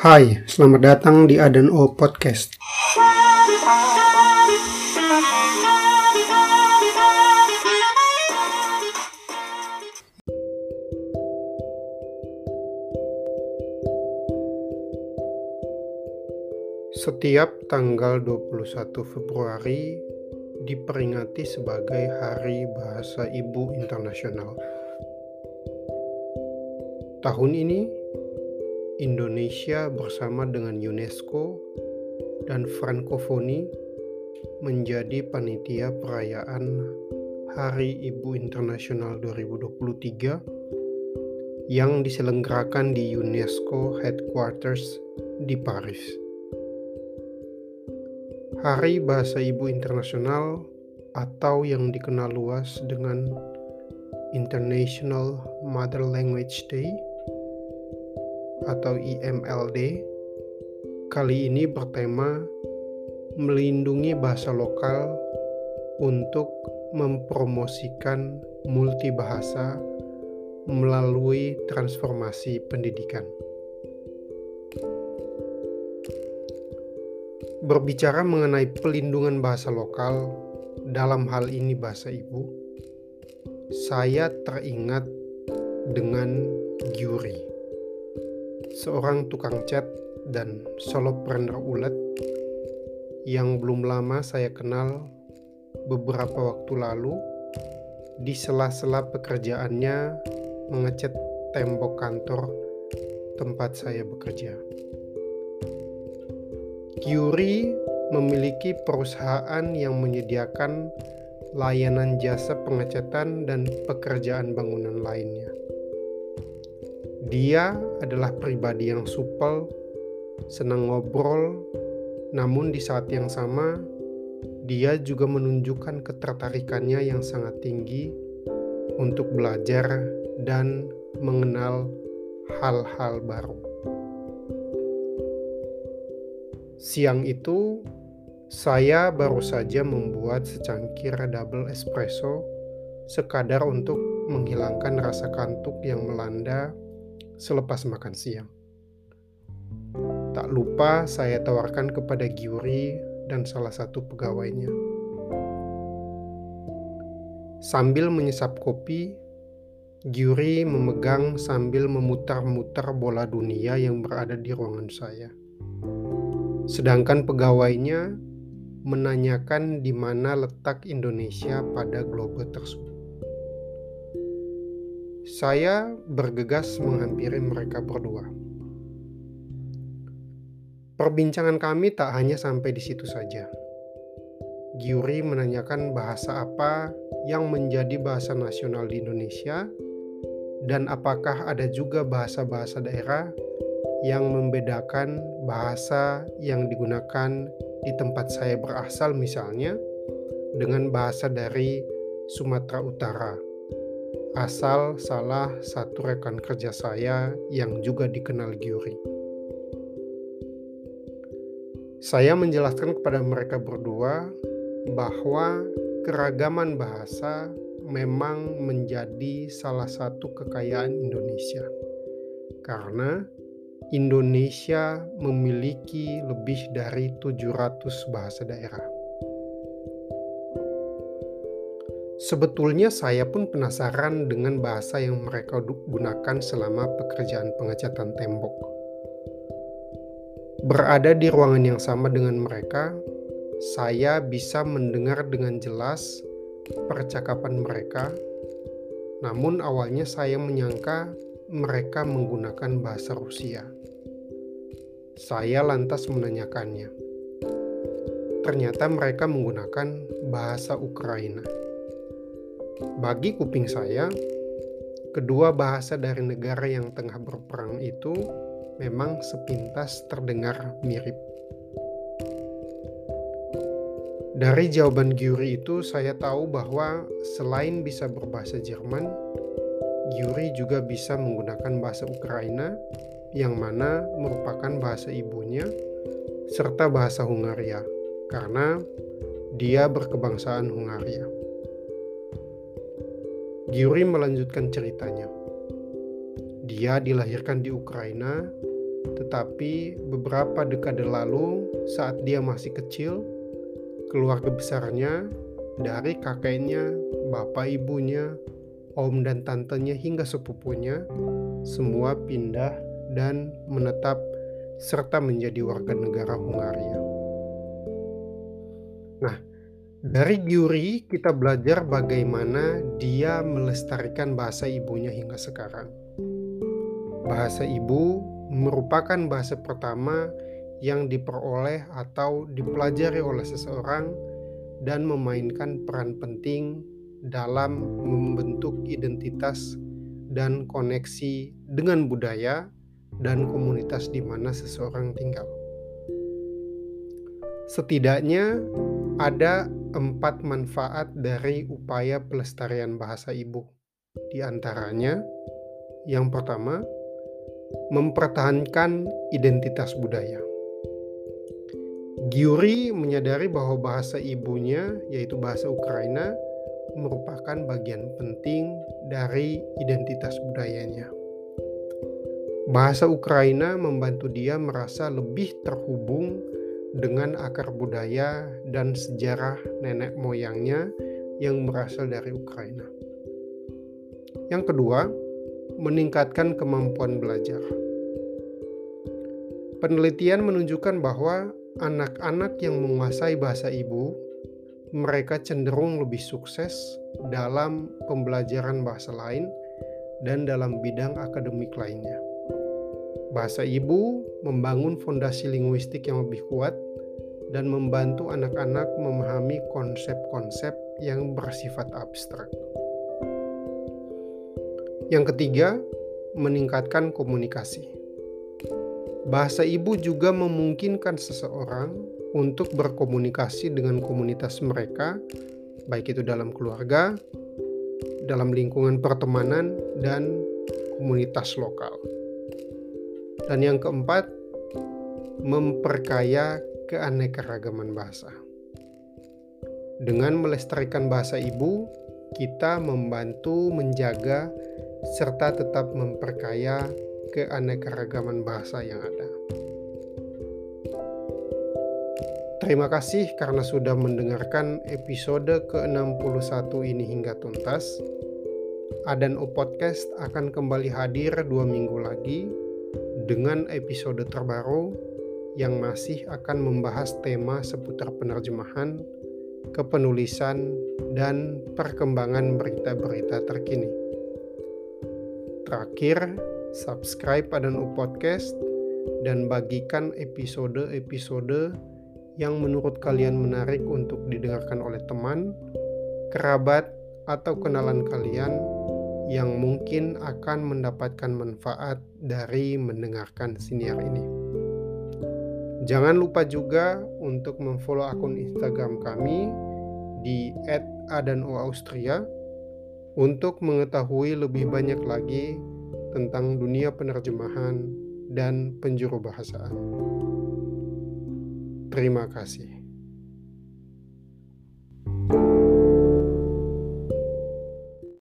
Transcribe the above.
Hai, selamat datang di Adan O Podcast. Setiap tanggal 21 Februari diperingati sebagai Hari Bahasa Ibu Internasional. Tahun ini Indonesia bersama dengan UNESCO dan Frankofoni menjadi panitia perayaan Hari Ibu Internasional 2023 yang diselenggarakan di UNESCO Headquarters di Paris. Hari Bahasa Ibu Internasional atau yang dikenal luas dengan International Mother Language Day atau IMLD kali ini bertema melindungi bahasa lokal untuk mempromosikan multibahasa melalui transformasi pendidikan. Berbicara mengenai pelindungan bahasa lokal, dalam hal ini bahasa ibu, saya teringat dengan Gyuri seorang tukang cat dan solopreneur ulet yang belum lama saya kenal beberapa waktu lalu di sela-sela pekerjaannya mengecat tembok kantor tempat saya bekerja. Kyuri memiliki perusahaan yang menyediakan layanan jasa pengecatan dan pekerjaan bangunan lainnya. Dia adalah pribadi yang supel, senang ngobrol, namun di saat yang sama dia juga menunjukkan ketertarikannya yang sangat tinggi untuk belajar dan mengenal hal-hal baru. Siang itu, saya baru saja membuat secangkir double espresso sekadar untuk menghilangkan rasa kantuk yang melanda selepas makan siang. Tak lupa saya tawarkan kepada Giuri dan salah satu pegawainya. Sambil menyesap kopi, Giuri memegang sambil memutar-mutar bola dunia yang berada di ruangan saya. Sedangkan pegawainya menanyakan di mana letak Indonesia pada globe tersebut. Saya bergegas menghampiri mereka berdua. Perbincangan kami tak hanya sampai di situ saja. Giuri menanyakan bahasa apa yang menjadi bahasa nasional di Indonesia dan apakah ada juga bahasa-bahasa daerah yang membedakan bahasa yang digunakan di tempat saya berasal misalnya dengan bahasa dari Sumatera Utara asal salah satu rekan kerja saya yang juga dikenal Giuri. Saya menjelaskan kepada mereka berdua bahwa keragaman bahasa memang menjadi salah satu kekayaan Indonesia. Karena Indonesia memiliki lebih dari 700 bahasa daerah. Sebetulnya saya pun penasaran dengan bahasa yang mereka gunakan selama pekerjaan pengecatan tembok. Berada di ruangan yang sama dengan mereka, saya bisa mendengar dengan jelas percakapan mereka. Namun awalnya saya menyangka mereka menggunakan bahasa Rusia. Saya lantas menanyakannya. Ternyata mereka menggunakan bahasa Ukraina. Bagi kuping saya, kedua bahasa dari negara yang tengah berperang itu memang sepintas terdengar mirip. Dari jawaban Gyuri itu saya tahu bahwa selain bisa berbahasa Jerman, Gyuri juga bisa menggunakan bahasa Ukraina yang mana merupakan bahasa ibunya serta bahasa Hungaria karena dia berkebangsaan Hungaria. Gyuri melanjutkan ceritanya. Dia dilahirkan di Ukraina tetapi beberapa dekade lalu saat dia masih kecil, keluarga besarnya dari kakeknya, bapak ibunya, om dan tantenya hingga sepupunya semua pindah dan menetap serta menjadi warga negara Hungaria. Nah, dari Gyuri kita belajar bagaimana dia melestarikan bahasa ibunya hingga sekarang. Bahasa ibu merupakan bahasa pertama yang diperoleh atau dipelajari oleh seseorang dan memainkan peran penting dalam membentuk identitas dan koneksi dengan budaya dan komunitas di mana seseorang tinggal. Setidaknya ada empat manfaat dari upaya pelestarian bahasa ibu. Di antaranya, yang pertama, mempertahankan identitas budaya. Giuri menyadari bahwa bahasa ibunya, yaitu bahasa Ukraina, merupakan bagian penting dari identitas budayanya. Bahasa Ukraina membantu dia merasa lebih terhubung dengan akar budaya dan sejarah nenek moyangnya yang berasal dari Ukraina. Yang kedua, meningkatkan kemampuan belajar. Penelitian menunjukkan bahwa anak-anak yang menguasai bahasa ibu mereka cenderung lebih sukses dalam pembelajaran bahasa lain dan dalam bidang akademik lainnya. Bahasa ibu membangun fondasi linguistik yang lebih kuat dan membantu anak-anak memahami konsep-konsep yang bersifat abstrak. Yang ketiga, meningkatkan komunikasi. Bahasa ibu juga memungkinkan seseorang untuk berkomunikasi dengan komunitas mereka, baik itu dalam keluarga, dalam lingkungan pertemanan, dan komunitas lokal. Dan yang keempat, memperkaya keanekaragaman bahasa. Dengan melestarikan bahasa ibu, kita membantu menjaga serta tetap memperkaya keanekaragaman bahasa yang ada. Terima kasih karena sudah mendengarkan episode ke-61 ini hingga tuntas. Adan O Podcast akan kembali hadir dua minggu lagi dengan episode terbaru yang masih akan membahas tema seputar penerjemahan, kepenulisan, dan perkembangan berita-berita terkini. Terakhir, subscribe Adan O Podcast dan bagikan episode-episode yang menurut kalian menarik untuk didengarkan oleh teman, kerabat, atau kenalan kalian yang mungkin akan mendapatkan manfaat dari mendengarkan siniar ini. Jangan lupa juga untuk memfollow akun Instagram kami di @adanoaustria untuk mengetahui lebih banyak lagi tentang dunia penerjemahan dan penjuru bahasaan. Terima kasih.